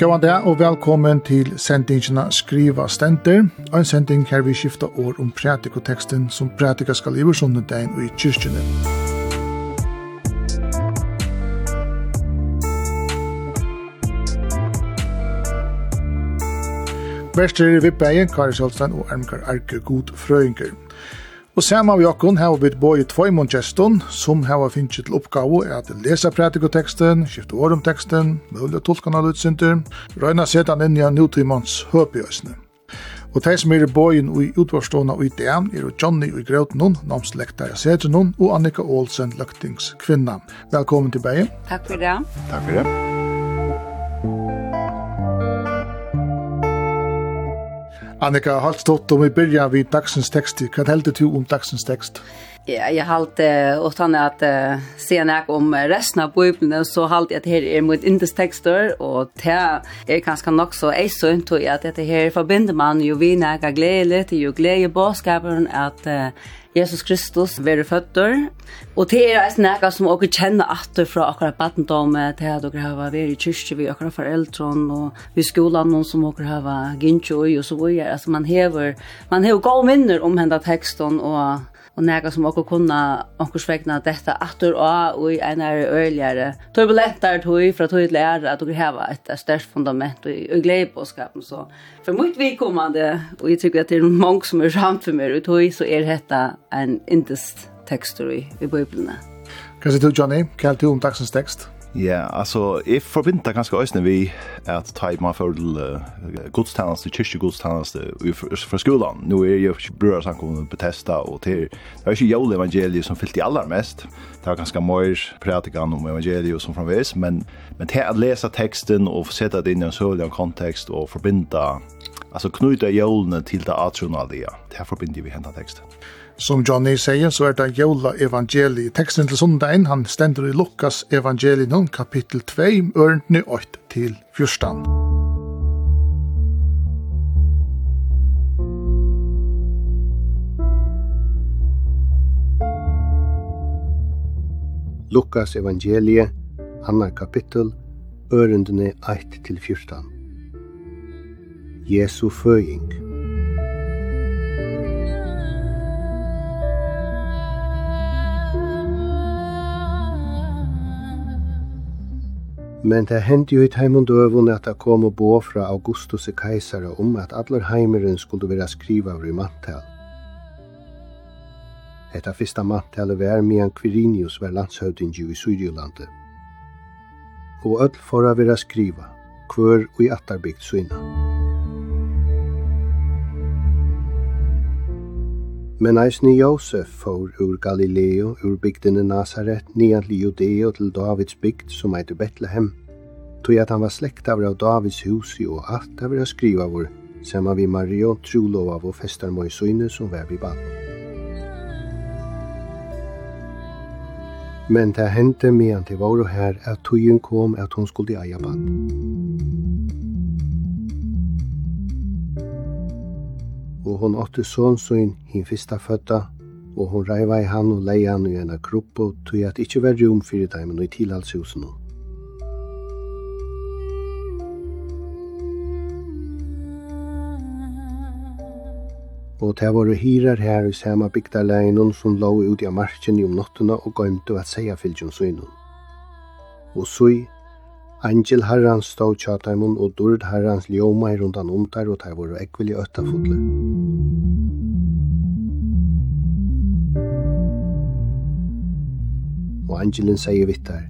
Gåan dag og velkommen til sendingina Skriva Stenter, en sending her vi skifta år om pratikoteksten som pratika skal i dagen og i kyrkjene. Verster er vi beien, Kari Sjølstein og Ermkar Arke God Frøyngur. Og saman vi okkon har vi boi tvoimon gestun som har finnst til oppgave at lesa pratikoteksten, skifte år om teksten, mulig tolkan av utsynder, røyna setan inn i en nutrimans høpjøsne. Og teg som er i boien og i utvarstående og i DM er Johnny og Grøtnun, i Sedrenon, og Annika Olsen, løktingskvinna. Velkommen til Beie. Takk for det. Takk for det. Annika, halt stått om vi början vid dagsens text. Vad heldur du om dagsens text? Ja, jag halt utan att uh, se näk om resten av bibeln så halt jag det här är mot indes texter och det är ganska nog så är så inte att det här förbinder man ju vid näka glädje till ju glädje boskapen att uh, Jesus Kristus være føtter. Og det er en nækka som dere kjenner atter fra akkurat badendome, til at dere har vært i kyrkje, vi akkurat foreldre, og vi skolen, noen som dere har vært gynnskjøy, og så videre. Altså man hever, man hever gode minner om henne teksten, og og nega som okkur kunna okkur svegna detta attur og og i einar øyligare turbulentar tøy fra tøy til at okkur heva et størst fundament og, og glede på skapen så for mot vikommande og jeg tykker at det er mange som er samt for meg og tøy så er detta en indest tekstur i, i bøyblina Hva sier du Johnny? Hva er du om dagsens tekst? Ja, altså, jeg forbinder ganske øyne vi at ta i meg for uh, godstjeneste, kyrkjegudstjeneste fra skolen. Nå er jeg ikke brødre samkommet på testa, og til, det er ikke jævlig evangeliet som fyllt i aller mest. Det er ganske mer prædikan om evangeliet som framvis, men, men til å lese teksten og sette det inn i en søvlig kontekst og forbinde, altså knyte jævlene til det atronaldige, det forbinder vi hentet teksten som Johnny sier, så er det Jola evangeliet. Teksten til sundagen, han stender i Lukas evangeliet, kapittel 2, ørendene 8 til 14. Lukas evangelie, anna kapittel, ørendene 8 til 14. Jesu føying. Men det hendte jo i teimund døvun at det kom og bo fra Augustus i keisare om at allar heimeren skulle vera skriva over i manntal. Etta fyrsta manntalet var medan Quirinius var landshøvding i Syrjulandet. Og öll for å vera skriva, kvør og i attarbygd syna. Men eisni Josef for ur Galileo, ur bygdene Nazaret, nian Liudeo til Davids bygd som eitur Betlehem, tog at han var slekt av Davids hus i och att av skriva skrivavor samman vid Mario, Trulov av och festarmoj Søyne som var vi band. Men det hände medan til vår och här att kom at hon skulle eja bad. Og hon åtte sonsoin hin fyrsta fødda og hon reiva i han og leia han i ena kroppo, tog at ikkje var rom fyrir daimen og i tilhalshusen hon. og det var hirar her i sama bygdarleinen som lå ut i marken i om nottena og gøymte at seia fylgjum synun. Og sui, Angel herrans stod tjataimon og durd herrans ljoma i rundan omtar og der var ekvili öttafotler. Og Angelin sier vittar,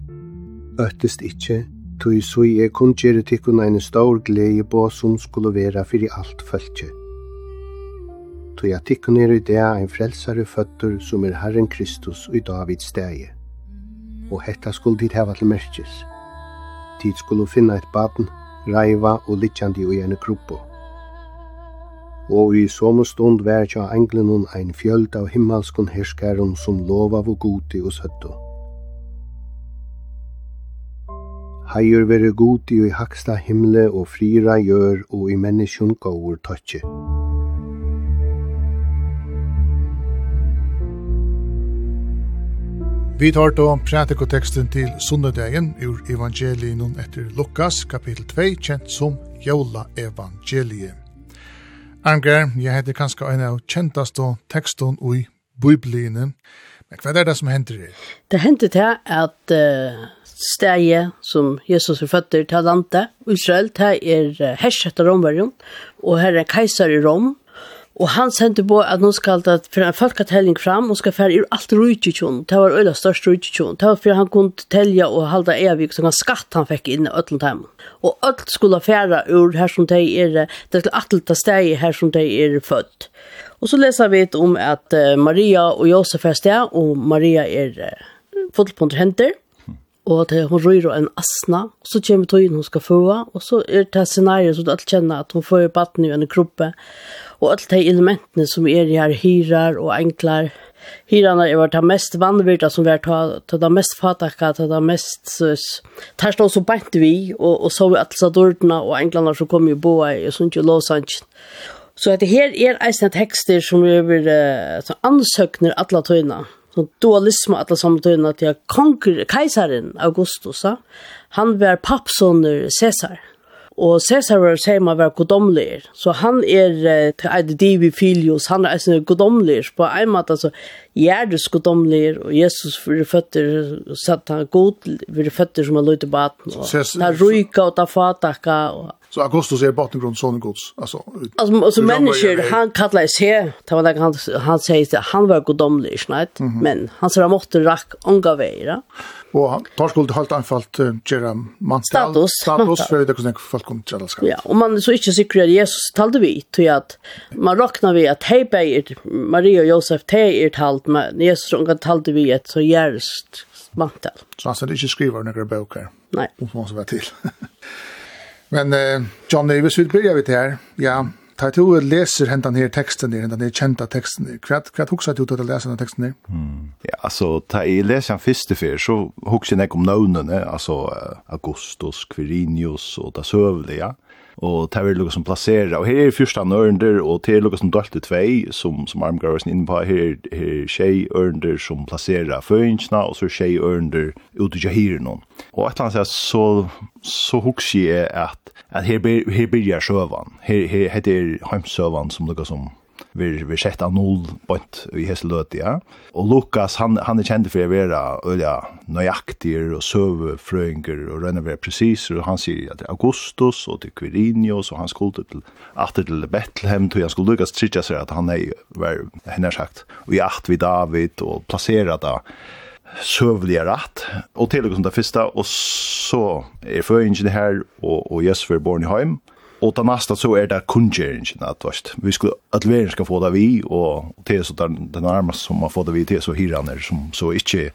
Øttest ikkje, tog sui er kun gjerretikkun ein stor glede på som skulle vera fyrir alt føltje tog at tikkun er i det en frelsare føtter som er Herren Kristus i Davids stegi. Og hetta skulle dit heva til merkes. Tid skulle finna et baden, reiva og litjandi i en kruppo. Og i som stund vær tja englenun ein fjöld av himmelskun herskaron som lova vo godi og søtto. Heier vere godi og i haksta himle og frira gjør og i menneskjon gaur tøtje. Vi tar då pratikoteksten til sundedagen ur evangelien etter Lukas, kapitel 2, kjent som Jola evangeliet. Angar, jeg heter kanskje en av og teksten i Biblien, men hva er det som hender det? Det hender til at uh, steget som Jesus er født til landet, Israel, det er herset av Romverjon, og her er keiser i Rom, Og han sendte på at nå skal det for en folketelling fram, og skal fære ur alt rujtjutjon. Det var øyla størst rujtjutjon. Det var for han kunne telja og halda evig, så han skatt han fikk inn i øtlen teimen. Og alt skulle fære ur her som de er, det skulle alt ta steg her som de er født. Og så leser vi om at Maria og Josef er steg, og Maria er uh, fotoponder henter og at hun røyr og en asna, og så kommer tøyen hun skal få, og så er det scenariet så du alt kjenner at hun får baden i en gruppe, og alt de elementene som er i her hyrar og enklar. Hyrarna er det mest vannvirta som vi har tatt, ta det mest fatakka, ta det mest tar stå så bænt vi, og, og så vi alt sadordna og enklarna som kom i boa i Sundtje Låsandsjen. Så at det her er eisne tekster som er uh, ansøkner alle tøyna så dualisme alla samtiden att jag konkur kejsaren Augustus han var pappsoner Caesar Og Cæsar var sier man var godomler, så han er til eit divi filius, han er eisne godomler, på en måte, altså, gjerdes godomler, og Jesus fyrir føtter, satt han god, fyrir føtter som han løyte baten, og ta ruika og ta fatakka, og Så Augustus är bottengrund gods. Guds. Alltså alltså alltså människor han kallar sig det var han han säger att han var godomlig snätt mm -hmm. men han sa måste rack Og Och tar skuld halt anfallt Jerem Manstal status status för det kunde folk kom till alltså. Ja, och man så inte säker att Jesus talade vi till att man räknar vi att hej Beir Maria och Josef te är talt med Jesus och talade vi ett så järst mantel. Så han sa det inte skriver några böcker. Nej. Och så måste vara till. Men uh, John Davis, vi börjar vid här, ja, ta till och läser hentan här texten där, hentan här kända texten där. Kvart, kvart huxar du att läsa den texten där? Mm. Ja, alltså, ta i läsa en första för så huxar jag om növnen, alltså Augustus, Quirinius och det sövliga. Ja og det er noe som plasserer, og her er første ørender, og det er noe som dølte tvei, som, som armgarvarsen inne på, her, her er tjei ørender som plasserer føringsna, og så er tjei ørender ute i jahiren Og et eller annet så, så husker jeg at, at her, her blir jeg her, her, her, heter her, her, her, her, her, vi vi sett av null point i Hesløt ja. Og Lukas han han er kjent for å være ølja nøyaktig og søve frøinger og rønne være presis og han sier at Augustus og til Quirinius og han skulle til atter til Bethlehem til han skulle Lukas tricka seg at han er var henne sagt og i akt vi David og plassera da sövliga rätt och till och med det första och så är för ingen här och och Jesper Bornheim Og det nästa så er det kundgjeringen, at vast. vi skulle, at verden skal få det vi, og, det til så den, den närmaste som har fått det vi til, så hyraner som så inte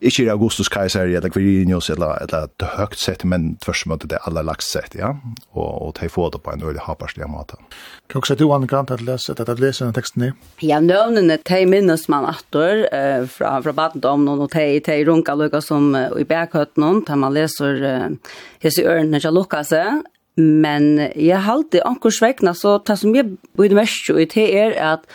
ikke er Augustus Kaiser, eller Quirinius, eller, eller det högt sett, men tvers mot det alla lagt sett, ja. Og, og ta får det på en øyelig haparslig måte. Kan också du, han kan att läsa at att läsa den teksten ni. Ja, nøvnene, te minnes man atter uh, fra, fra badendomnen, og te te runka lukka som uh, i berghøttenen, da man leser uh, hese ørene til Lukas, Men jeg halte anker svekna, så det som jeg burde mest jo i, det er at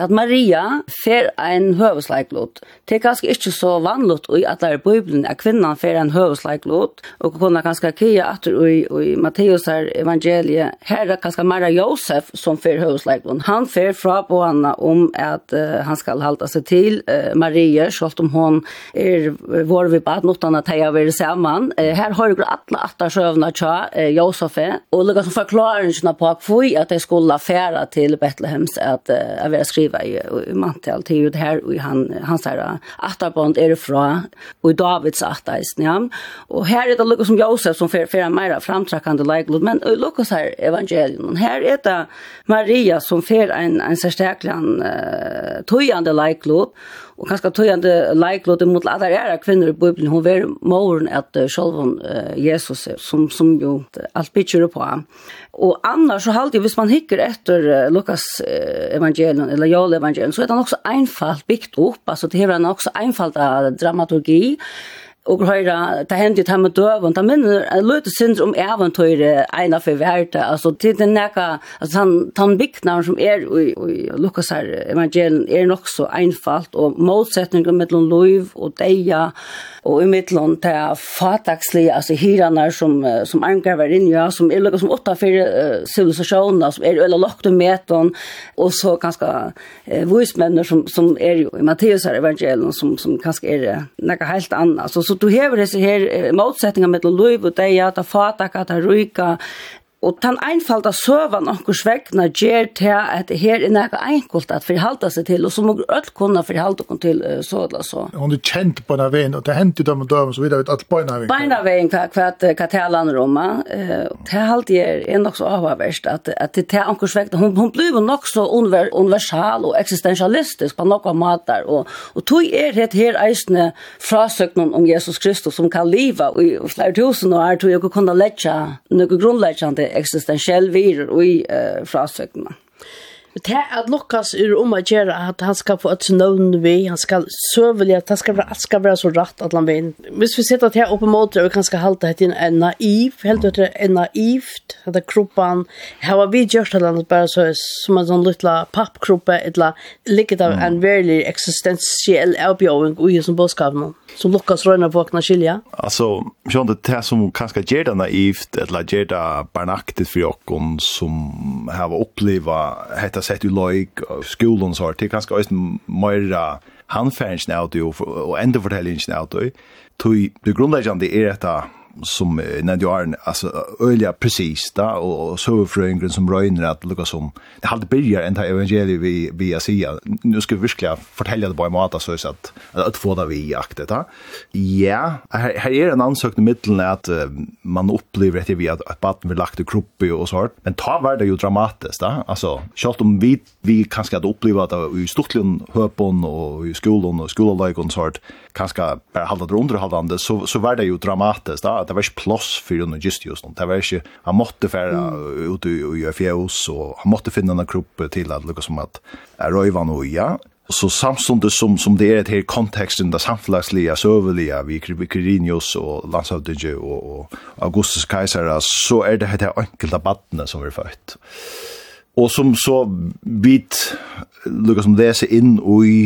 at Maria fer ein høvesleiklot. Det er kanskje ikke så vanligt i at det er Bibelen at kvinnan fer ein høvesleiklot, og kunne kanskje kia at i, i Matteus her evangeliet. Her er kanskje Maria Josef som fer høvesleiklot. Han fer fra på henne om at uh, han skal halta seg til uh, Maria, selv om hun er vår vi bad, noe annet teia vi er sammen. Uh, her har jo alle atter søvna tja uh, Josef, og lukka som forklaringen på hvor at de skulle færa til Bethlehems at, uh, at være skrivet skriva i, i mantel til det her, og han, hans sier atterbånd er fra, og i Davids atteisen, ja. Og her er det lukket som Josef som fer, fer mer framtrakkende leiklod, men i lukket her evangelion, her er det Maria som fer en, en særsteklan uh, tøyende leiklod, og kanskje tøyende leiklod mot alle ære kvinner i Bibelen, hun var moren at uh, selv om uh, Jesus, som, som jo alt bytter på. Og annars så halde, hvis man hikker etter uh, Lukas uh, evangelion, eller Joel-evangeliet, så er det nok einfalt byggt opp, altså det er nok einfalt av dramaturgi, og høyra, ta hendi ta med døven, ta minner, jeg løte synd om eventøyre eina for verda, altså til den neka, altså han, han bygnaren som er i, i Lukas her evangelien er nok så einfalt, og motsetninger mellom lov og deia, og i mittland til fatakslige, altså hirene som, som anker var inne, ja, som er lukket som utenfor uh, sivilisasjoner, som er øyla lagt om meton, og så ganske uh, voismenner som, som er jo i Matteus her evangelien, som, som kanskje er uh, noe helt annet. Så, så du hever disse her uh, motsetninger mellom lov og deg, at det fatak, at det ryka, Og den einfalda søvan okkurs vegna gjer til at her er nekka enkelt at forhalda seg til, og så må öll kunna forhalda okkun til så eller så. Hon er kjent på denne veien, og det hendte dem og døm, så videre, at beina veien. Beina veien hva, hva, hva det lander om, det halte jeg er nok så avhverst, at, at det er okkurs vegna, hun, hun blir nok så unver, universal og eksistensialistisk på nokka matar, og, og tog er het her eisne frasøknen om Jesus Kristus som kan liva i flere tusen år, tog jeg kunne letja noe grunnleggjande eksistensiell virur i uh, frasøkene. Det er at Lukas er om å gjøre at han skal få et snøvn vi, han skal søvelig, at han skal, være, alt skal være så rett at han vil. Hvis vi sitter at her oppe mot det, og vi kan skal halte det en naiv, helt ut en naivt, at det er kroppen, her var vi gjørst til landet bare så, som en sånn liten pappkroppe, eller ligget av en veldig eksistensiell avbjøring i som bådskapen, som Lukas røyner på å skilja. Altså, sånn det er som kanskje gjør det naivt, eller gjør det barnaktigt for dere som har opplevd dette detta sett i loik og skolen så det kanske är mer handfärgen out och ändå fortällingen out och tog det grundläggande är detta som nevnte jag Arne, alltså øyelig precis där och så fröngren som røyner att lukka som det hade börjar ta evangeliet vi vi Asia. Nu ska vi virkelig fortälja det på en måte så att at få det vi aktet da. Ja, här, her är en ansökning middelen att uh, man upplever etter vi at, att barn vill lagt i kropp og så. Men ta var det ju dramatiskt da, Alltså, selv om vi vi kanske hadde upplevt att i stortlön höpon och i skolan och skolan så sånt kanske bara halda det underhaldande, så så var det ju dramatiskt där det var ikke plass for under just just Det var ikke, han måtte fære mm. ut i fjøs, og han måtte finne en kropp til at lukka som at er røyva noe, ja. Så samståndet som, som det er et her konteksten, det samfunnslige, søvelige, vi Kirinius og landsavdødje og, og Augustus Kaisera, så er det her enkelte badene som er født og som så bit lukka som lese inn og i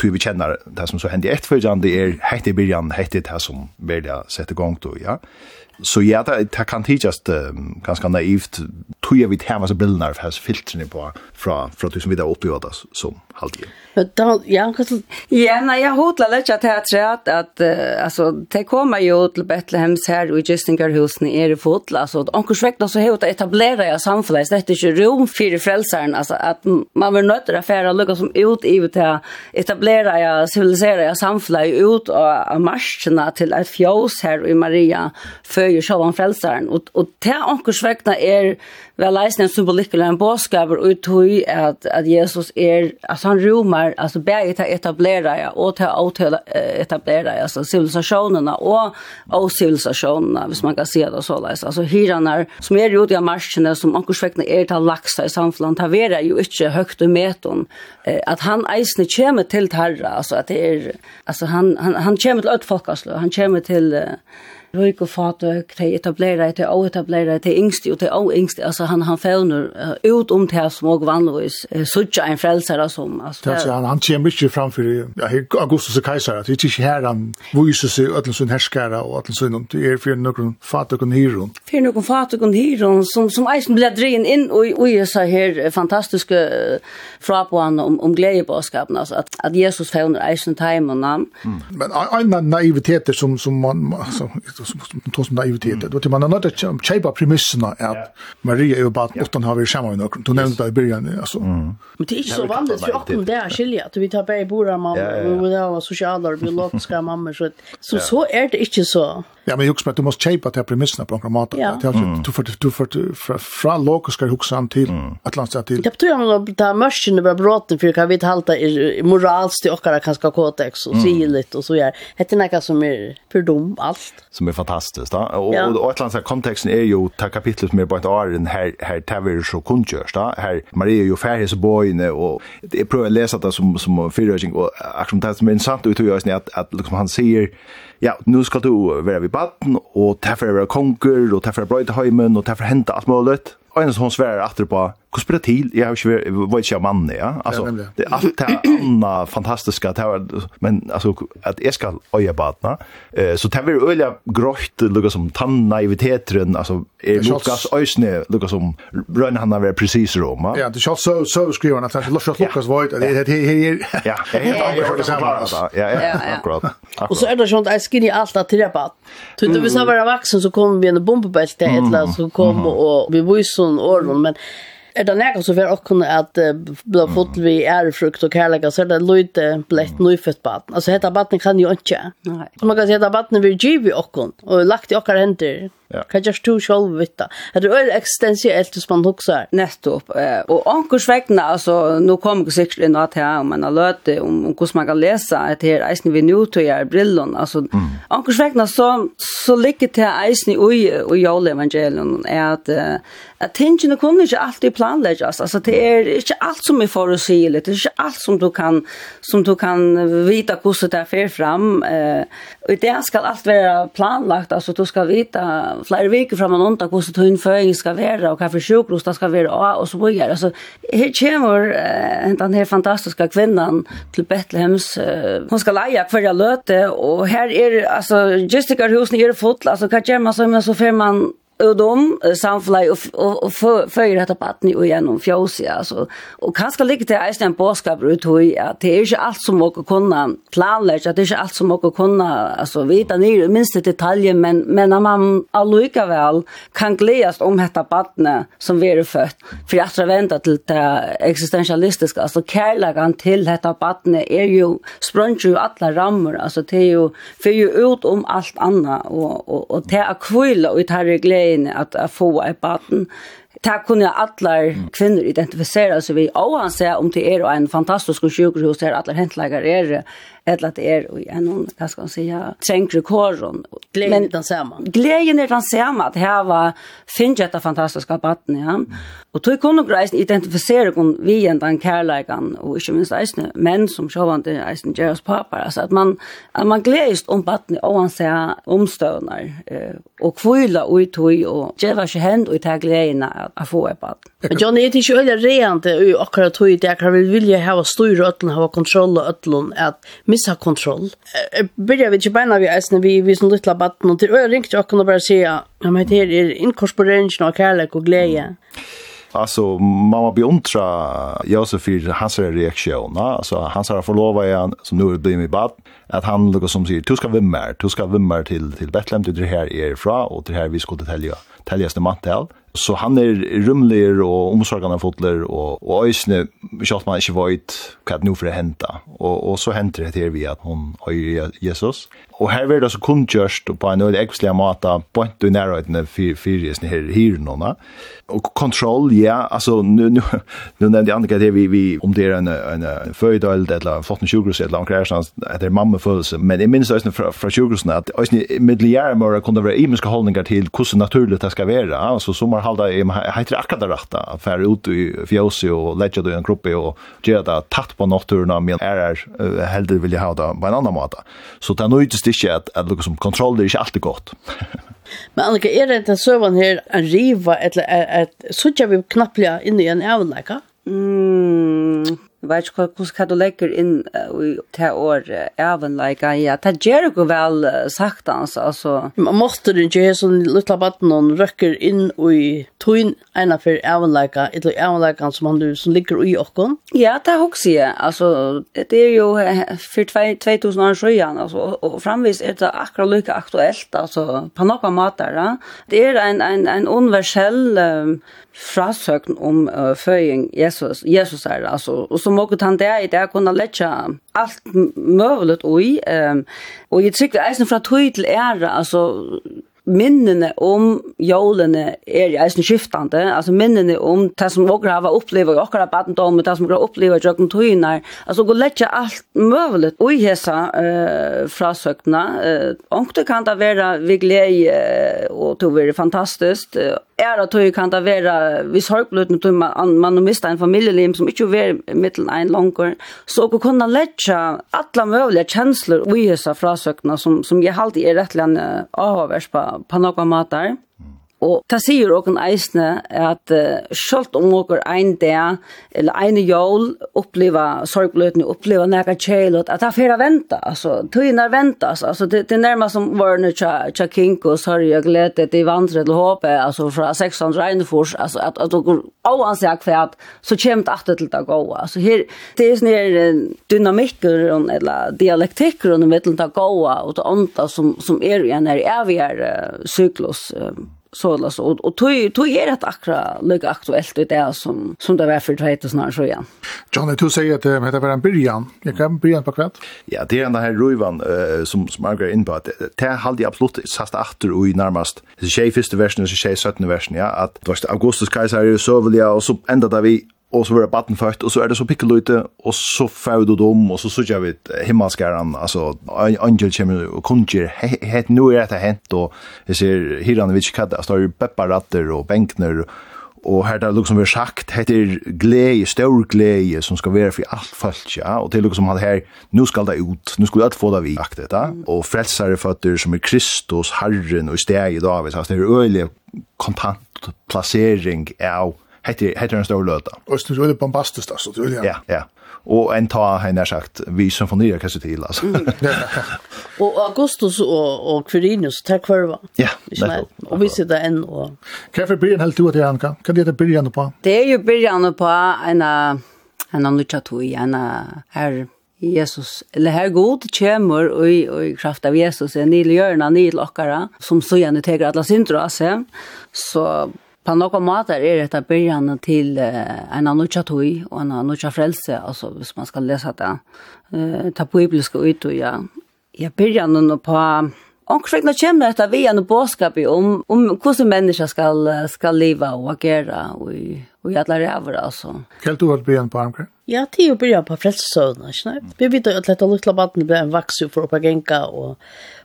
tog vi kjenner det som så hendte etterfølgende er hette i byrjan, hette det som velja sette gong to, ja. Så ja, det, det kan tidsast uh, ganske naivt. Tog jeg vid hemma så bilderna av hans filtrene på fra, fra du som vi där uppgjorde som halvtid. Ja, ja, nei, jeg hotlar litt at jag tror at, att uh, alltså, det kommer ju till Bethlehems här og i Gistingarhusen är i fotla. Alltså, omkurs väckna så har det etablerat jag samfunnet. Det är ikke rom för frälsaren. Alltså, att man vill nöta det för att lukka som ut i til å etablere jag civilisere jag samfunnet ut av marscherna till et fjås här i Maria för føyer sjåvan frelseren. Og, og til ankers vekna er vel eisen en symbolikk eller en båskaper ut i at, at Jesus er, altså han romer, altså begge til etablera ja, og til å etablera ja, altså sivilisasjonene og og sivilisasjonene, hvis man kan si det så leis. Altså hyrene som er ute av marsjene, som ankers vekna er til laksa i samfunnet, han vera jo ikke høyt og meton, at han eisen kommer til tarra, altså at det er, altså han, han, han kommer til ødfolkaslø, han kommer til røyk og fatøk, de etablerer, de avetablerer, de yngste og de avingste, altså han, han fevner uh, ut om det som også vanligvis uh, suttje en frelsere som. Altså, det, altså, han, han kommer ikke framfor ja, Augustus og Kaiser, det er ikke her han viser seg ødelen sin herskere og ødelen sin, det er for noen fatøk og hyron. For noen fatøk og hyron som, som eisen ble dreien inn og i seg her fantastiske uh, frapåene om, om gledebåskapen, altså at, at Jesus fevner eisen teimen. Mm. Men en av naiviteter som, som man, altså, tog som naivitet. Mm. Man har nødt til å kjøpe at Maria är ju bara at åttan har vi samma med noen. Du nevnte det i början. Alltså. Men det är inte så vanligt för åkken det är skilja. vi tar bare i bordet med och ja, var sociala sosiale og biologiske. Så, så, så är det inte så. Ja, men jeg husker du måste kjøpe till premisserna på några mat. Du får, du får fra, fra logiske huksan att mm. till. Det betyr at det er mørkene över bråten, för kan vi halte moralst i åkker kanskje kodex och sier litt och så gjør. Det är något som är för dum allt. Som är fantastiskt. Da? Och, ja. och, och ett land så här, kontexten är ju ta kapitlet som är på ett år här, här tävlar så kundgörs. Da? Här, man är ju färdig så bojne och jag prövar att läsa det som, som fyrröring och aktion det som är intressant ut jag att, att liksom, han säger ja, nu ska du vara vid baden och därför är det konger och därför är det bröjtheimen och därför händer allt möjligt. Och en som hon svär att på Hur spelar till? Jag har ju varit jag man ja. Alltså det är allt det andra fantastiska det var men alltså att jag ska öja badna Eh så det blir öliga grått lukar som tann naiviteten alltså är Lukas ösne lukar som rön han har precis Roma. Ja, det shot så så skriver han att han Lukas Lukas var det det det Ja, det är det samma. Ja, ja, akkurat. Och så är det sånt jag skinny allt att träffa. Tog det vi sa vara vuxen så kom vi en bombebälte eller så kom och vi var ju sån år men Er det nekka så fyrir okkun at blå fot vi ærefrukt og kærlega, så er det løyte blett nøyfødt baden. Altså, heta baden kan jo ikke. Og man kan si heta baden vi giv i okkun, og lagt i okkar hender, Ja. Kan jag stå själv vitta. Det är existentiellt som man huxar. Nettopp. Och ankurs vägna, alltså, nu kommer jag säkert in att här, om man har löt om, om hur man kan läsa, att här eisen vi nu tog jag brillon. Alltså, mm. ankurs vägna så, så ligger det här eisen i, i jolevangelion är att, att tingene kunne inte alltid planläggas. Alltså, det är inte allt som är förutsigligt. Det är inte allt som du kan, som du kan vite hur det är fram. Och det ska allt vara planlagt. Alltså, du ska vite flere veker fram og undan hvordan tunn føring skal være, og hva for sjukhus det skal være, og, og så videre. Altså, her kommer uh, den her fantastiske kvinnan til Betlehems Uh, hun skal leie hver løte, og her er, altså, gestikerhusene er fullt, altså, hva gjør man så, men så får man och de samfly och och för detta partner och genom fjås alltså och kanske ligger det är en boskap ut hur att det är inte allt som och kunna planlägga att det är inte allt som och kunna alltså vita ner minsta detaljer men men att man alluika väl kan glädjas om detta partner som vi är fött för att vänta till det existentialistiska alltså kärlekan till detta partner är ju sprungt ju alla rammer alltså det är ju för ju ut om allt annat och och och det är kvilla och det är glädje vegene at, at få et barn. Det kunne alle kvinner identifisere seg ved, og han ser om det er en fantastisk sykehus der alle hentlegger er eller att det är i en vad ska man säga trängre kåren. glädjen är den samma. glädjen är den samma att här var finns detta fantastiska batten ja. Och tog kunde greisen identifiera kon vi en den kärlekan och inte minst eisne män som sjövande eisne Jerry pappa. Alltså att man att man glädjst om batten och han säger omstönar och kvila och tog och det var ju händ och ta glädjen att få ett barn men jag är inte öle rent och akkurat tog det jag vill vilja ha styr och ha kontroll och att missa kontroll. Börjar vi inte beina vi är vi vi som lilla batten och till öra ringt jag kunde bara säga ja men det är inkorporeringen av kärlek och glädje. Alltså mamma beundra Josef för hans reaktion. Alltså han sa för lova igen som nu blir med bad att han lukar som säger du ska vimma mer, du ska vimma mer till till Betlehem till det här är ifrån och det här vi skulle tälja. Täljas det mantel. Så han er rymler og omsorgene fotler, og, og øysene, kjalt man ikke vet hva det nå for å hente. Og, og så henter det til vi at hun øyer Jesus. Og her var det altså kundgjørst på en veldig ekvistlige måte, bort i nærheten for fyrisene her hyrnene. Og kontroll, ja, altså, nu, nu, nu nevnte jeg Annika det vi, vi om det er en, en føydøld, eller en flotten sjukkerhus, eller en kreier, at det er mammefølelse. Men jeg minns også fra, fra sjukkerhusen at også middeljærmører kunne være imenske holdninger til hvordan naturligt det skal være. Altså, som har halda, jeg heter akkurat det rette, for ut i fjøset og ledger det i en gruppe og gjør det tatt på naturen, men er, er heldig vil jeg ha det på en annan måte. Så det er nøytest ikke at, at noe som kontroll er ikke alltid godt. Men Annika, er det den søvann her en riva, eller er, er, vi er, er, i en er, er, er, vet ikke hvordan hva du legger inn i det år evenleika, ja, det gjør jo vel uh, sagt altså. altså. Man måtte det ikke, så luttla baden hon røkker inn i tøyn ena for evenleika, et eller evenleika som, han, som ligger i okken. Ja, det har også jeg, altså, det er jo for 2000 år siden, altså, og framvis er det akkurat lykke aktuelt, altså, på noen måter, ja. Det er en, en, en universell um, frasøkn om uh, føying Jesus, Jesus er, altså. Og så må han det i det kunne letja alt møvelet ui. Um, og jeg trykker eisen fra tøy til ære, altså minnene om jólene er i eisen skiftande, altså minnene om det som okra hava oppleva i okra badendom, det som okra oppleva og jøkken tøynar, altså gå letja alt mulig og i hesa uh, frasøkna. Uh, kan det være vi glede og to være fantastisk, uh, är att det kan det vara vi sorgblöden då man man mista en familjelim som inte är mittel en långkor så och kunna lägga alla möjliga känslor och hesa frasökna som som jag alltid är rättligen avhörs på på några matar. Mm. Og ta sier åken eisne at uh, selv om åker ein dag, eller ein jól, oppleva sorgbløtene, oppleva nega kjelot, at det er fyrir venta, altså, tøyna venta, altså, det, det er nærmast som vørne tja, tja kinko, sorg jeg glede, det vandre til håpe, altså, fra 600 regnefors, altså, at, at åker oansett kvæt, så kjem det alltid til det gåa, altså, her, det er sånne dynamikker, eller dialektikker, under middelen til gåa, og det ånda som, som er igjen her, er vi her, uh, syklus, uh, så alltså så. Och tog tog är rätt akra lika aktuellt det är som som det var för det snart så igen. Johnny du säger att det var en början. Jag kan börja på kvart. Ja, det är den här Ruivan eh, som som jag in på att det har det absolut sast åter och i närmast. Det är första versionen så tjej sjätte versionen ja att det var augustus kejsare så vill jag och så ända där vi och så var det batten fött och så är det så pickelute och så får du dem och så så jag vet himmelskaran alltså angel kommer och konjer het nu är det hänt och jag ser Hiranovic kadda står ju pepparatter och bänkner og her det liksom vi har sagt, heter glede, stor glede, som skal være for alt folk, ja, og til liksom at her, nu skal det ut, nu skal vi alt få det vi, sagt dette, og frelsere føtter som er Kristus, Herren og steg i dag, altså det er øyelig kontant placering av heter heter en stor låta. Och det är ju bombastiskt alltså det Ja, ja. Och en ta han har sagt vi som får nya kanske till alltså. Och Augustus och och Quirinus tack för va. Ja. Och vi sitter en och Kaffe Brian helt ut det han kan. Kan det nu på? Det är ju början på en en annan chatui en här Jesus, eller her god kjemur og i, kraft av Jesus, er nil i hjørna, nil okkara, som så gjerne teger alla syndra av seg, så på några måter är det början till en annan tjatoj och en annan frälse alltså hvis man ska läsa det eh ta bibliska ut och ja ja början och på Och så när kommer detta vi en boskap om om hur människor ska ska leva och agera och og jag lär över altså. Helt du att börja på armkring? Ja, det är att börja på ikke sant? Vi vet at dette lätta luktla vatten blir en vaxu för att gänka og,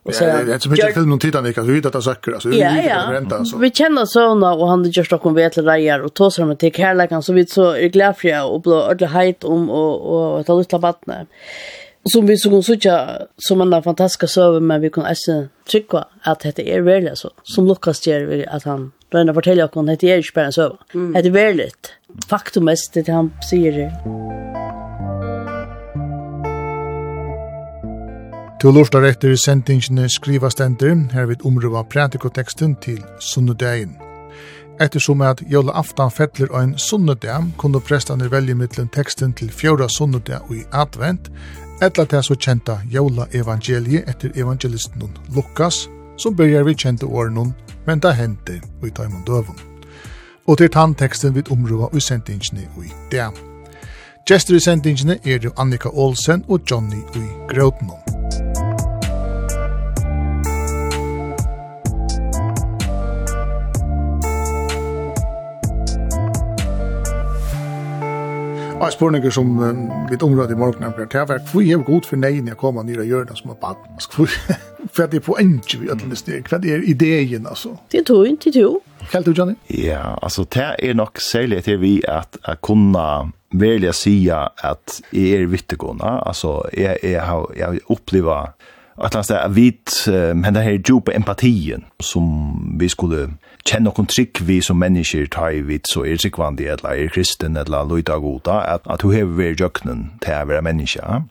og så, ja, det er som ikke film noen tider, Nika. Vi vet at det söker, altså. Ja, ja. Vi kjenner sövna og han gör Stockholm ved til reier, og tåser med til kärlekan så vi så är glädjefria og blå ordentlig heit om och, och att luktla vatten. Som vi så kunne sitte som en fantastisk söver men vi kunne også trykke at dette er veldig, så. Som Lukas vi at han Brønna forteller dere at det er ikke bare en søve. Mm. Det er veldig. Faktum er det han sier det. Du lortar etter sendingene skriva stender, her vil omrøva pratikoteksten til Sunnudegin. Ettersom at Jolla aftan fettler ein en kunne prestane velge mittlen teksten til fjorda sunnedag og i advent, etla til så kjenta Jolla evangeliet etter evangelisten Lukas, som byrjar vi kjente åren men det hendte i Taimund Døvun. Og til tannteksten vid områa i sendingene i det. Gjester i sendingene er jo Annika Olsen og Johnny i Grøtnum. Og spurninger som litt området i morgen er det var hvor er god for neien jeg kommer nyere gjørne som er bad. Hva er det på enkje vi ødelig steg? Hva er ideen, altså? Det er tog, det er tog. Hva er det, Johnny? Ja, altså, det er nok særlig til vi at jeg kunne velja sia at jeg er vittegående. Altså, jeg, jeg, har, jeg har opplevet at han sier at vi, men det her djupe empatien som vi skulle kjenne noen trygg vi som mennesker tar i vidt, så er tryggvandig, eller er kristen, eller løyda goda, at, at hun hever vært jøkkenen til å være menneske.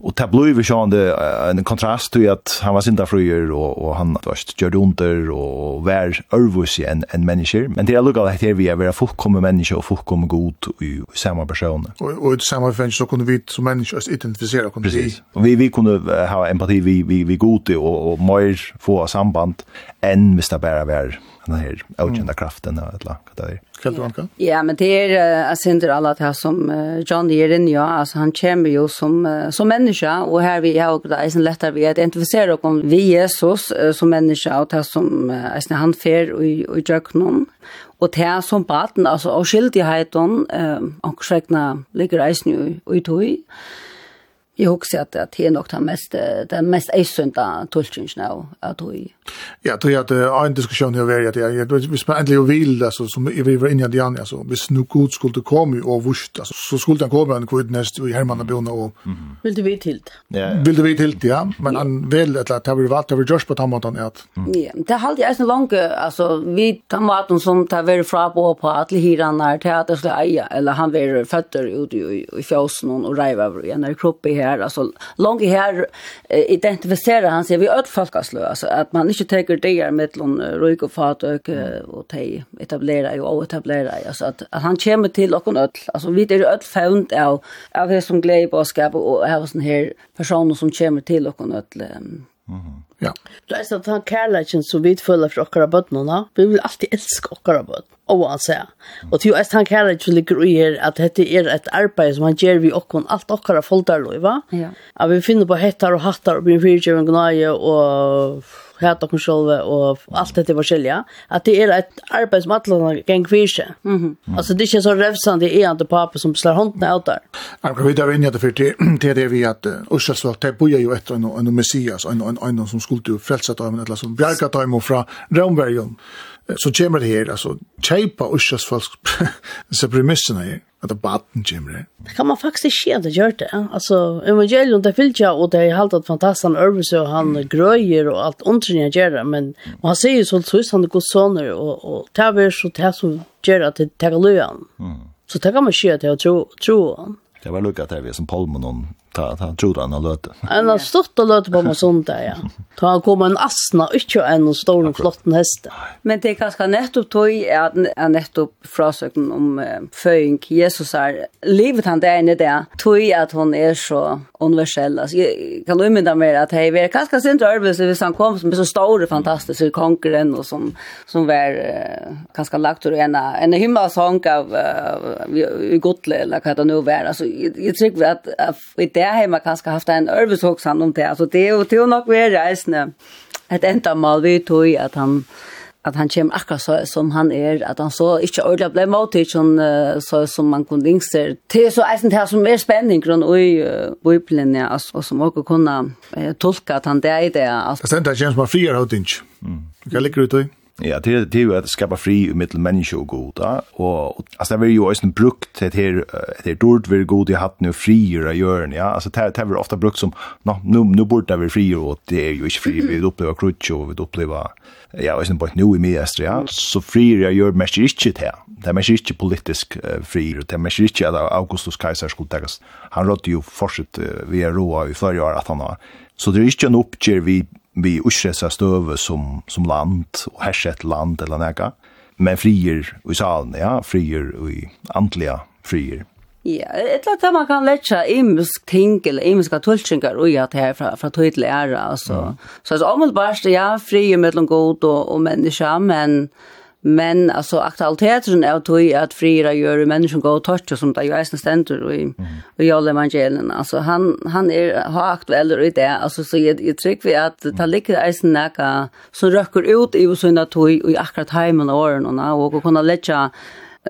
Og det blev vi sån en kontrast till att han var synda fröjer och och han var gjorde under och var i en en människa men det är lukket at här vi är vara fullkomme människor og fullkomme god i samma person. Och och i samme fänge så kunde vi som människor identifiera oss. Precis. Og vi vi kunde ha empati vi vi vi god och och mer få samband än det bara var den här okända kraften eller vad det är. anka? Ja, men det är alltså inte alla det här som John Deere ja, alltså han kommer ju som som människa människa och här vi har också eisen lättare vi att identifiera oss om vi Jesus uh, som människa och det som eisen han fer och i jöknon Og det er som baten, altså, og skyldigheten uh, og skräckna ligger eisen jo i tog Jeg husker at, det er nok den mest, den mest eisunda tulkingen av at hun... Ja, då jeg det en diskusjon her var at jeg, hvis man endelig vil, altså, som vi var inne i Jan, altså, hvis nu god skulle komme og vurst, altså, så skulle han komme en kvitt nest i Hermannabjona og... och Vill Vil du vi til? Ja, vill Vil du vi till ja. Men han vil, eller det har vi valgt, det har vi på den måten, Ja, det har alltid är langt, altså, vi tar maten som tar väl fra på på alle hirene her, til at det skal eie, eller han vill fötter ut i, i och og reiver i en kropp i her, här alltså långt här identifierar han sig vi öd folkaslö alltså att man inte tar det med lån rök och fat och och te etablera ju och etablera alltså att, att han kommer till och öll alltså vi är öll found av av det som glädje på skap och har sån här personer som kommer till och öll. Mhm. Mm Ja. Det er sånn at han kærleikken så vi føler for okkara bøttene, vi vil alltid elske okkara bøttene, og han sier. Og til at han kærleikken ligger i her, at dette er et arbeid som han gjør vi okkon, alt okkara folderløy, va? Ja. At vi finner på hettar og hattar og blir fyrtjøven gnaje og hata okkur och og alt var forskilja at det er ett arbeid som alla geng fyrse. Mhm. Mm -hmm. Altså det er ikkje så revsande i inte pappa som slår håndene ut der. Jeg kan videre inn i det det er det vi at Ursas var, det bor jo etter en, en messias, en, en, en som skulle frälsa dem eller som bjärka dem från Rombergen. Så kommer det här, alltså, tjejpa ursas folk, så premisserna här, att baden kommer det. Det kan man faktiskt se att det gör det. Alltså, evangelium, det fyllt jag, och det är helt att fantastiskt, han över sig, och han gröjer, och allt ontringar gör det, men han säger ju så, så han är god soner, och, och det är så det som gör att det tar löjan. Mm. Så det kan man se att jag tror, tror han. Det var lukka det vi som Palmonon ta ta trodde han löt. Han har stått och löt på mig sånt där ja. Ta han kom en asna inte en stor och flotten häst. Men det kanske nettopp tog är en nettopp frasöken om uh, föing Jesus är livet han där inne där tog att hon är så universell. Alltså jag kan ju minna mer att hej vi kanske sen drövs så han kom som så stor fantastisk konkurrent och som som var eh, kanske lagt ur en en himmelsång av uh, gottle eller vad det nu var. Alltså jag, jag tycker att, att det har man kanskje haft en øvelsåksan om det. Altså, det er jo til nok være reisende et endamal vi tog at han at han kommer akkurat så som han er, at han så ikke ordentlig ble måttet, sånn, så som man kunne dingser. Det er så eisen til som er spenning rundt i Bibelen, ja, og som også kunne tolke at han det er det. Det er det som er friere av dings. Hva ligger du til? Ja, det är det är att skapa fri mittel människa och goda och alltså det är ju också en brukt det här det är dåligt vi god i hatt nu frier att göra ja. Alltså det är ofta brukt som no, nu nu borde vi frier och det är ju inte fri vi upplever krutch och vi upplever ja och sen på nu i mest ja. Så frier jag gör mest inte det här det är mest inte politisk frier det är mest inte att Augustus Kaiser skulle tagas han rådde ju fortsatt vi är roa i förra år att han har så det är inte en uppger vi vi utsressa støve som, som land, og herset land eller nega, men frier i salen, ja, frier i antliga frier. Ja, et eller annet man kan letja imisk ting eller imiska tulsingar ui at her fra, fra tydelig æra, altså. Så altså, omhåndbarst, ja, frier mellom god og, og menneska, men Men alltså aktualiteten är att tog att frira gör människan gå och touch som det ju är ständer och i alla evangelien. Alltså han han är har aktuell i det. Alltså så jag jag tycker vi att ta ligger i snacka så röker ut i och såna tog i akkurat hemmen åren och nå och kunna lägga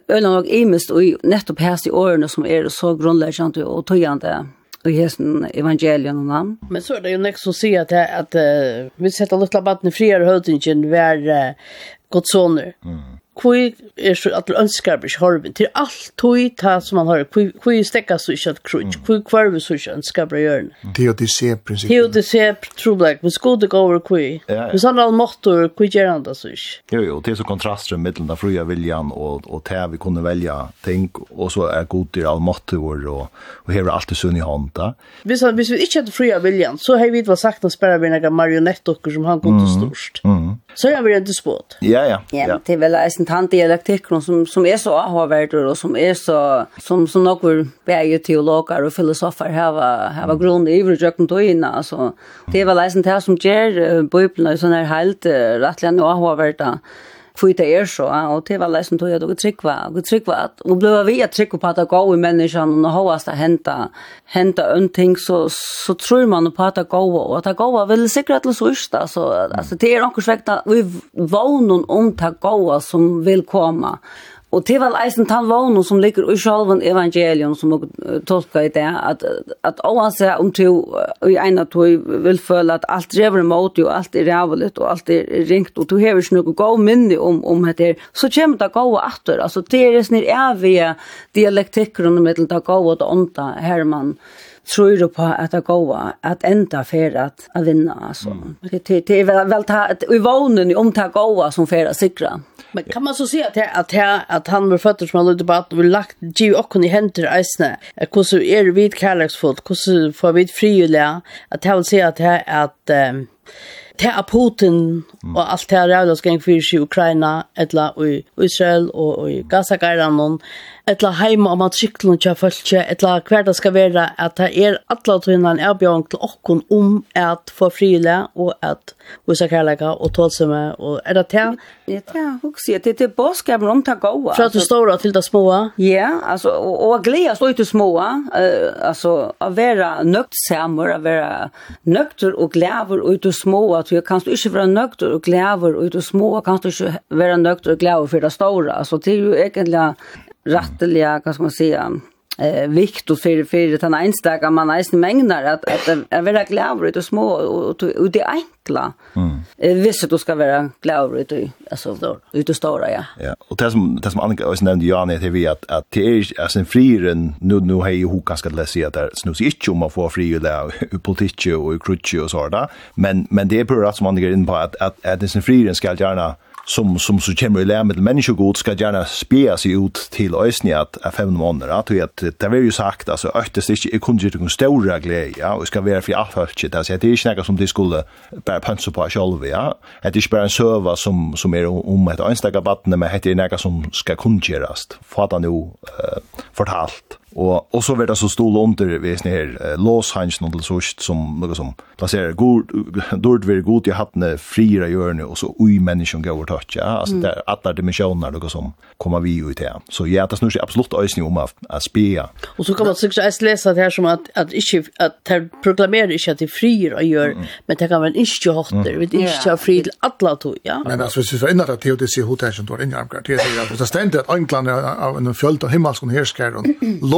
ölen och imest och nettopp här i åren som är så grundläggande och tojande och hesten evangelien och namn. Men så är det ju nästa som säger att, att uh, vi sätter lilla vatten i friare hötingen var Guds soner. Mm kui er så at ønskar ikkje horven til alt tui ta som man har kui kui stekka så ikkje at krutch kvui kvarve så ikkje ønskar bra gjørn Teodicé prinsipp Teodicé black vi skulle gå over kui vi sann all motor han geranda så ikkje Jo jo det er så kontrastar mellom den fria viljan og og te vi kunne velja ting og så er god til all motor og og hevur alt sunn i handa Vi han hvis vi ikkje hadde fria viljan så har vi var sagt å spara vi nokre marionettokker som han kom til størst Så er vi redd spot Ja ja Ja det er vel eisen han dialektikken som, som er så avhåverder og som er så, som, som noen bæger teologer og filosofer har hava grunn i ivrig jøkken tøyene. Altså, det er vel eisen det som gjør uh, Bibelen og sånne helt uh, rettelig avhåverder. Uh, för det är så och det var läsen tog jag då tryckva och tryckva att och blev vi att trycka på att gå i människan och hoppas att hända hända en ting så så tror man på att gå och att gå vill säkert till sist alltså alltså det är något sjukt vi vånar om att gå som vill komma Og til vel eisen tann vånen som ligger i sjolven evangelion som dere i det, at, at oansett om to i ena to vil føle at alt drever mot jo, alt er rævligt og alt er ringt, og to hever ikke noe god minne om, om dette, så kommer det gode atter. Altså, det er sånn evige dialektikker under middel det gode og det ånda her man, uh, tror du på att det går att ända för att, att vinna. Alltså. Mm. Det, det, det är väl, väl ta, i vånen om det går som för att sikra. Men kan man så se att, att, att, att han var fötter som han lade på att vi lagt giv och i händer ägstna. Hur så är det vid kärleksfullt? Hur så får vi frivilliga? Att han vill säga att, att, att um, det er Putin og alt det er rævlig skal inn fyrir i Ukraina, etla i Israel og i Gaza-gæran, etla heima om at syklen tja fölkje, etla hver det skal være at det er atla tøynan avbjørn til okkon om at få frile og at vise kærleika og tålsame, og er det tja? Ja, tja, hukse, det er til båskapen om ta gåa. Fra til stora til det små? Ja, altså, og, og gleda stå til små, uh, altså, å være nøgt samer, å være nøgter og glæver ut til små, at du kan ikke være nøgter og glæver ut til små, kan du ikke være nøgter og glæver for det stora, altså, det er jo egentlig rättliga, vad ska man säga, eh vikt och för för den enstaka man nästan mängder att att är vara glad ut och små och och det enkla. Mm. Eh visst du ska vara glad ut alltså då ut och stora ja. Ja, och det som det som Annika också nämnde ju Anne det vi att att det är alltså en friren nu nu har ju hur ganska det läs att det snus inte om man får fri där i politik och i krutch och sådär. Men men det är på att som Annika in på att att att det är en friren ska gärna som som så kommer i lära med människor god ska gärna spela sig ut till ösni att är fem månader att det det var ju sagt alltså ökte inte inte kunde ju stora glädje ja. Och ska vara för att för det alltså det är ju som det skulle bara punsa på själva ja. Att det är bara en server som som är om ett enstaka vatten men heter det något som ska kunna göras fatta nu fortalt. Og, og så var det så stol under vi sånne her eh, låshansen og sånt som noe som plasserer god, dårlig være god i hattene friere hjørne og så ui menneskene går tatt, ja. Altså mm. det er alle dimensjoner noe som kommer vi ut her. Så ja, det snur seg absolutt øyne om å spia. Og så kan man sikkert også lese det her som at, at, ikke, at de proklamerer ikke at de friere gjør, mm. men det kan være en ikke hatter, mm. vi ikke har fri til alle to, ja. Men altså, hvis vi får innrett til det sier hotel som du har innrett til, det er at det stender at England er av en fjølt av himmelsk og hersker og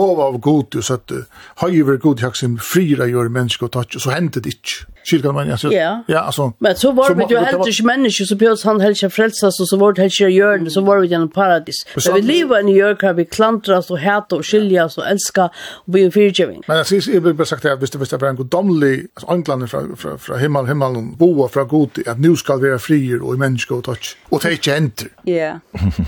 lov av god så att höjer god jag sin fria gör människa och touch så hände det inte. Kyrkan man alltså ja ja alltså men så var det ju helt inte människor så bjöds han helt frälsa så så vart helt gör så var vi genom paradis. Men vi lever i New York har vi klantras och hata och skilja och älska och bli fyrgiving. Men alltså jag vill bara sagt att visst visst är en goddomlig alltså England från från från himmel och boa från god att nu ska vi vara frier och människa och touch och ta inte. Ja.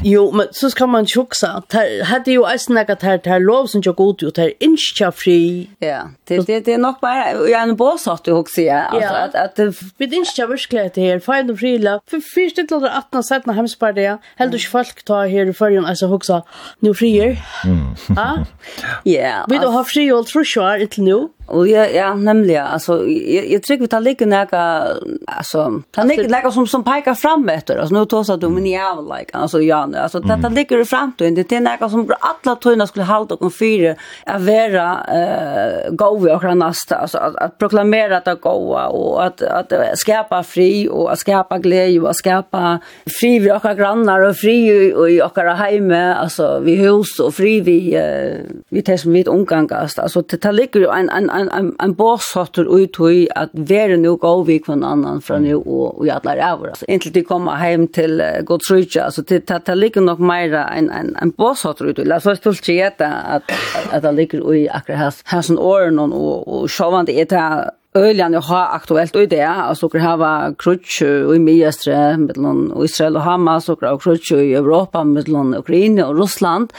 Jo men så ska man chuxa. Hade ju ens något här här lov som jo god ut här inte fri. Ja, det det det är nog bara jag en boss att du också ja, alltså att att vid incha verklighet här fine och frila för först ett eller 18 sätt när hemspar det helt du folk ta här för ju alltså också nu frier. Mm. Ja. Ja. Vi då har fri och tror jag inte nu. Och ja, ja, nämligen alltså jag, jag tycker vi tar lika näka alltså tar lika näka som som pekar fram efter alltså nu tar så att men jag vill like alltså ja nu alltså det tar lika det fram då det är näka som alla tunna skulle hålla och fyra att vara eh gå vi och nästa alltså att, att proklamera att gå och att att skapa fri och att skapa glädje och att skapa fri vi och grannar och fri och i och hem alltså vi hus och fri vi vi tar som vi omgångast alltså det tar lika en en en, en, en båshotter ut i at være nu går vi kvar annan fra nu og, og alle er over. Altså, inntil de kommer hjem til uh, Godsrydja, altså det, ta det ligger nok mer en, en, en båshotter ut i. La oss fullt ikke gjette at, at det ligger i akkurat hans, sån åren og, og, og sjåvande er det Öljan har aktuellt i det, alltså vi har krutsch i Miestre, mellan Israel och Hamas, och krutch i Europa, mellan Ukraina och Ryssland.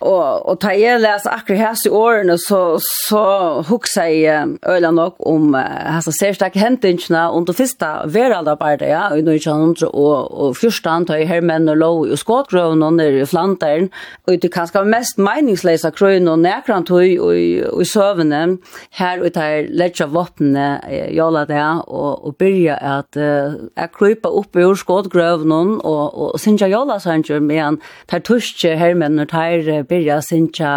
Og, og ta jeg les akkurat hese årene, så, så hukser jeg øyla nok om hese særstak hentingene under første veraldarbeid, ja, i 1900 og, og fyrstan, ta jeg her menn og lov i skåtgrøvene nere i Flandern, og det kanskje mest meningsløse krøyene og nærkant høy og i søvende, her ut her letja våpnene, jala det, og, og byrja at uh, jeg krypa opp i skåtgrøvene og, og synja jala sanger, men tar tuske her menn og tar byrja sinja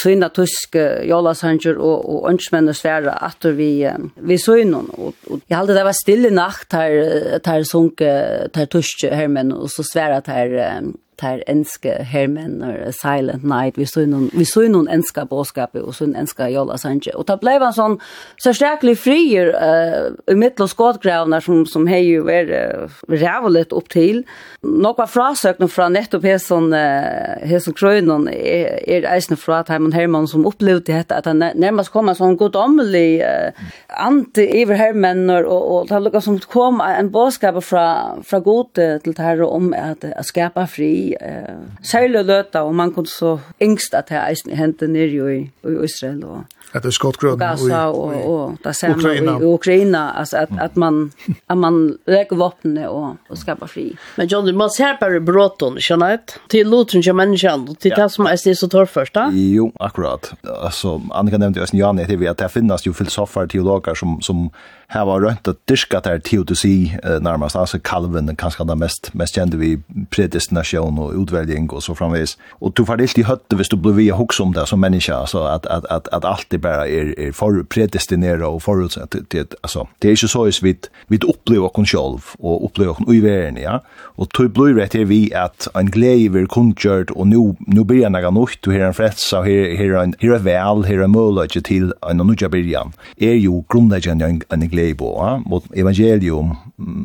syna tysk jólasanger og, og ønskmenn og sværa at vi, vi synon. Og, og jeg halte det var stille nacht her, her sunke, her tysk hermen og så sværa her tar enske hermen og Silent Night vi så noen vi så noen enska boskap och så en enska Jolla Sanje och ta blev en sån så starklig frier eh i mitt och skotgrävnar som som hei ju er uh, rävligt upp till några frasöknar från nettopp her sån här sån krönon är er isen från att Herman Herman som opplevde dette att han närmast kom en sån godomlig uh, anti över hermen och och ta lucka som kom en boskap från från god till det her om att skapa fri eh, særlig løta, og man kunne så engst at jeg eisen hentet nere i, i Israel. Og, at det er skottgrøn Gaza og, og, og, og samme, Ukraina. Og, Ukraina, altså at, at man, at man leker våpnene og, og skapar fri. Men John man ser bare bråton skjønner jeg? Til loten til menneskene, og til det som er det så tar først, da? Jo, akkurat. Altså, Annika nevnte jo, Jan, det vet at det finnes jo filosofer, teologer som, som här var rønt at där der teodisi närmast alltså kalven, kanske det mest, mest kända vi predestination kommunikation och utväljning och så framvis. Och du får helt i hötte hvis du blir via hooks om det som människa så att att att att allt det bara är är för predestinerat och förutsett det alltså det är ju så is vid vi uppleva kon själv och uppleva kon världen ja. Och du blir rätt här vi att en glädje vill konjört och nu nu blir några något du här en frätsa här här en här väl här en möjlighet till en nya början. Är ju grundläggande en en glede på mot evangelium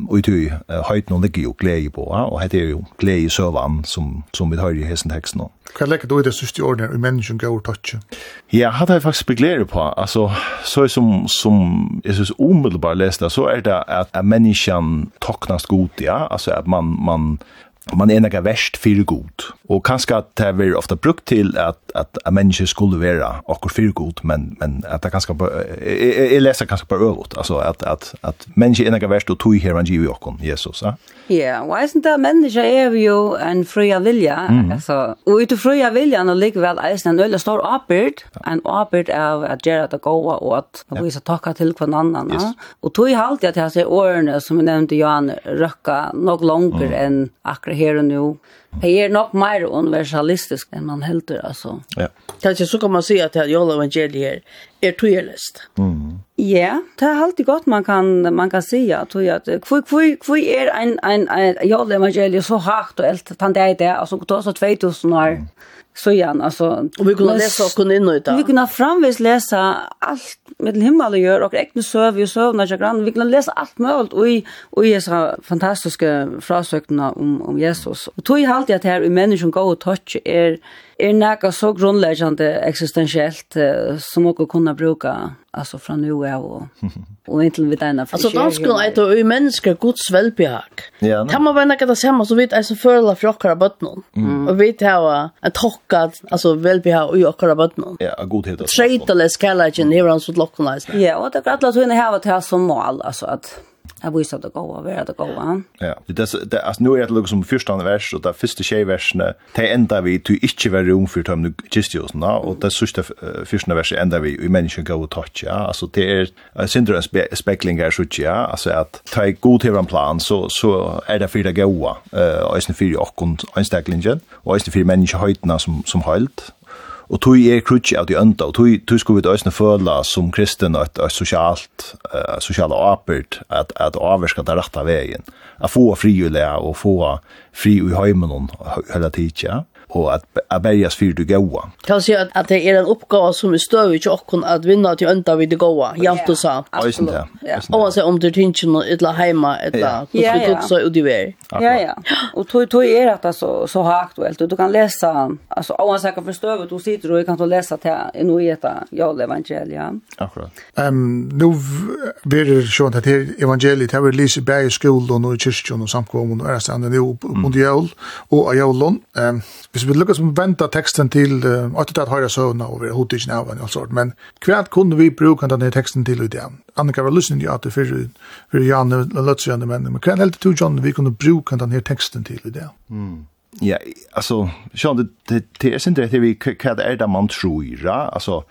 og i höjt någon ligger jo glede på och heter ju glädje sövan han som, som vi har i hessen teksten. Hva lekker du i det siste årene i menneskjen gav tøtje? Ja, hadde jeg faktisk beglæret på. Altså, så som, som jeg synes umiddelbart leste, så er det at, at menneskjen toknast god, ja. Altså at man, man, man er nekka verst fyrir god. Og kanskje at det er ofta brukt til at, at, at mennesker skulle være och fyrir god men men at det kanskje bare, jeg, jeg leser kanskje bare på altså at, at, at mennesker er innan verst og tog här man ju okkur, Jesus ja. Ja, jeg synes that mennesker er jo en fria vilja mm. altså, og ut fria vilja och lik väl är en øyla stor apert en apert av at göra det goda och att visa takka til hver annan yes. og tog i halt att jag säger årene som jeg nevnte Jan røkka nok langer mm. enn akkurat her og nå, Det er nok mer universalistisk enn man helter altså. Ja. Kanskje så kan man si at det er ju evangelier er tøyelist. Mm. Ja, det er alltid godt man kan man kan säga att jag att kvui kvui kvui en en jag evangeliet så hårt och allt tant det altså alltså er så 2000 år så igen alltså och vi kunde läsa och kunde in utan. Vi kunde framvis läsa allt med himmel och gör och egna server och när jag grann vi kunde läsa allt möjligt och i och i så fantastiska frasökna om om Jesus. Och tog i halt det här i människan går och touch är er, er näka så grundläggande existentiellt uh, som också kunna bruka alltså från nu av och och inte vid denna för Alltså då skulle det ju i människa Guds välbehag. Ja. Kan man vända det samma så vet alltså förla för okkara bötnon. Mm. Och vet ha en tocka alltså välbehag i okkara bötnon. Ja, god heter. Traitless kallage never on så lockalise. Ja, och det alla så inne här vad som mål alltså att Jeg viser at det går over, at det går. Ja, det, det, altså, nå er det liksom første vers, og det første tjej versene, det enda vi, inte ikke var rom for tømne kistjøsene, og det sista første verset enda vi, i mennesken går og tatt, ja. Altså, det er, synder en spekling er så ja, altså at ta i god til en plan, så, så er det fire gode, og eisen fire åkken, einstaklinjen, og eisen fire menneskehøytene som, som halt og tog er krutje av de ønda, og tog, tog skulle vi døysene føla som kristen og et, et sosialt, uh, sosialt apert at, at avverska det rette veien. At få fri og få fri i heimen hele tiden, och at att bärgas för det goda. Kan at at det er en uppgåva som er støv i chocken at vinna till ända vid det goda. Jämt och så. Absolut. Og så om du finns någon etla heima etla, så skulle det så ut i väg. Ja ja. Och då då är det så så här aktuellt och du kan lesa läsa alltså oavsett kan förstå du sitter och kan då läsa till en i äta jag evangelia. Akkurat. Ehm nu blir det så att det evangeliet har lyser bär i skolan och i kyrkan och samkommun och är sen nu på jul och i julen. Ehm Hvis vi lukkar som venta teksten til uh, at det høyre søvna og vi er hodet ikke hodtidsen og alt sort, men hva kunne vi bruka denne teksten til i det? Annika var lusnig i at det fyrir, fyrir Janne, Løtsjane, men hva er det til John vi kunne bruka denne teksten til i det? Mm. Ja, alltså så det det, det är inte det vi kan det är där man tror, alltså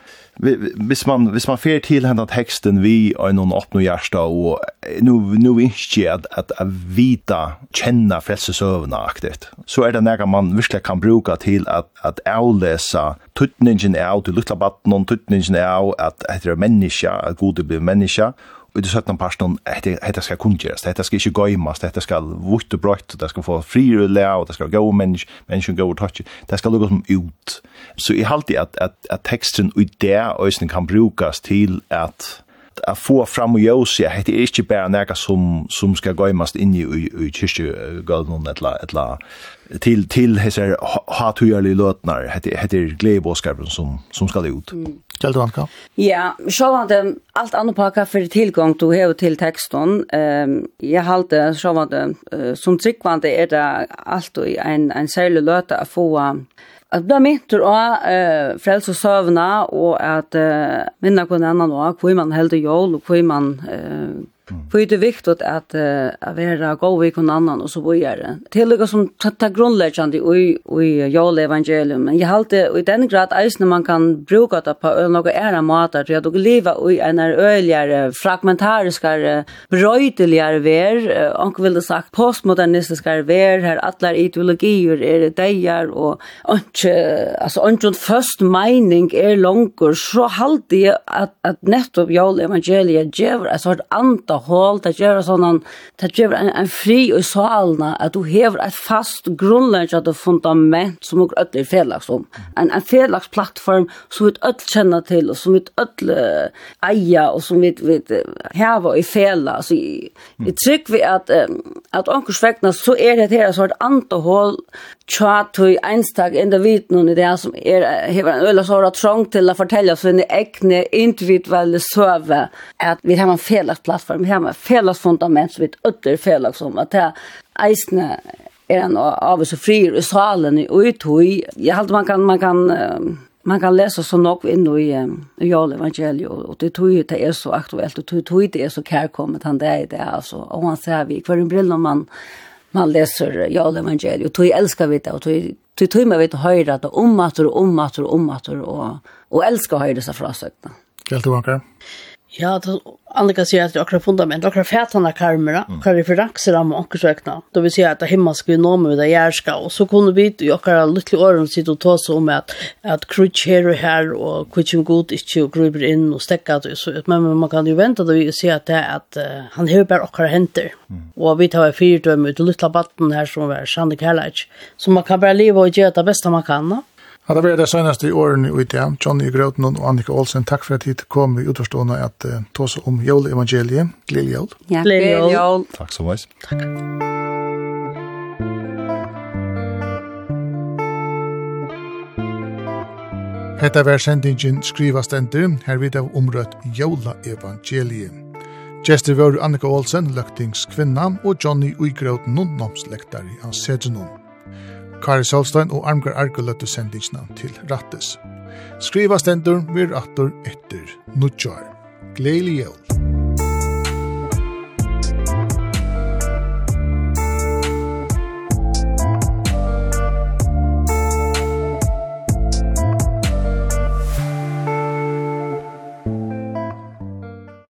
hvis man hvis man fer till henne att texten vi är någon åt nu hjärta och nu nu inte att att vita känna frälsesövna aktigt. Så är det när man verkligen kan bruka till att att avläsa tutningen är till lilla batten och tutningen är att att det är människa, att god bli människa ut det 17 parten, dette skal kunngjøres, dette skal ikke gøymas, dette skal vutt og brøtt, det skal få frirulle, og det skal gå mennesk, mennesk gå og touch det skal lukke som ut. Så jeg halte at, at, at teksten i det øyne kan brukes til at at få fram og jøs ja hetta er ikki bara nærka sum sum skal gøymast inn i i kyrkju galdun etla etla til til hesar hatujali løtnar hetta hetta er gleiboskapen sum sum skal ut. Mm. Kjeldu Anka? Ja, sjåvande, alt annet pakka for tilgang du hever til teksten. Um, jeg halte sjåvande, uh, som tryggvande er det alltid en, en særlig løte å få At det mynter av uh, frels og søvna, og at eh, minna kun enn av hvor man helder jól, og hvor man eh, Mm. För det är viktigt att uh, vara god vid någon annan och så vidare. Det är något som tar grundläggande i, i jag evangelium. Men jag har alltid i den grad ens när man kan bruka det på några ära matar. Jag då leva i en öligare, fragmentariska bröjdeligare ver. Och vill det sagt postmodernistiska ver. Här alla ideologier är det dejar och inte, alltså inte först mening är långt. Så halt jag att, att nettopp jag evangelia ger en sorts anta hål, det gjør sånn, det gjør en, en fri i salene, at du hever et fast grunnleggjende fundament som er ødelig felags om. En, en felags plattform som vi ødler kjenner til, og som vi ødler eier, og som vi, vi hever i fela. Så jeg, jeg trykker vi at, at omkurs så er det her sort antehål, tja tøy einstak individen i det som er, hever en øyla såra trång til å fortelle oss en egne individuelle søve, at vi har en felags plattform har med felles fundament som vi ötter felles om att det eisne är en av oss frier i salen och i tog. Jag halte man kan, man kan, man kan läsa så nok inn i Joel evangeliet och det tog ju det är så aktuellt och det tog det är så kærkommet han det er det alltså. Och han säger vi, hver en brill man, man leser Joel evangeliet og tog älskar vi det och tog tog tog med vi att höra det om att och om att och om og, och, elsker å høre disse frasøkene. Helt okej. Ja, det Annika säger att det är fundament, det är fätarna karmer, vad det för raxer om och sökna. Då vill säga att det hemma ska vi nå med det järska och så kunde vi i ju också lite öron sitta och ta så om att att crutch här och här och kitchen god inte och gruber in och stäcka så att men man kan ju vänta då vi ser att det att han hör bara och händer. Och vi tar fyra döm ut lilla batten här som är Sande Kallage. Så man kan bara leva och göra det bästa man kan. Ja, det var det seneste i årene i det. Johnny Grøten og Annika Olsen, takk for at hit kom i utforstående at uh, ta oss om jøleevangeliet. Gledelig jøl. Ja, gledelig jøl. Takk så mye. Takk. Hetta var sendingen skriva stendur, her vid av omrøtt jøleevangeliet. Gjester var Annika Olsen, løktingskvinna, og Johnny Uigrøten, nonnomslektari av Sedgenum. Kari Solstein og Armgar Argo løttu sendingsna til Rattes. Skriva stendur vir rattur etter nudjar. Gleili jól!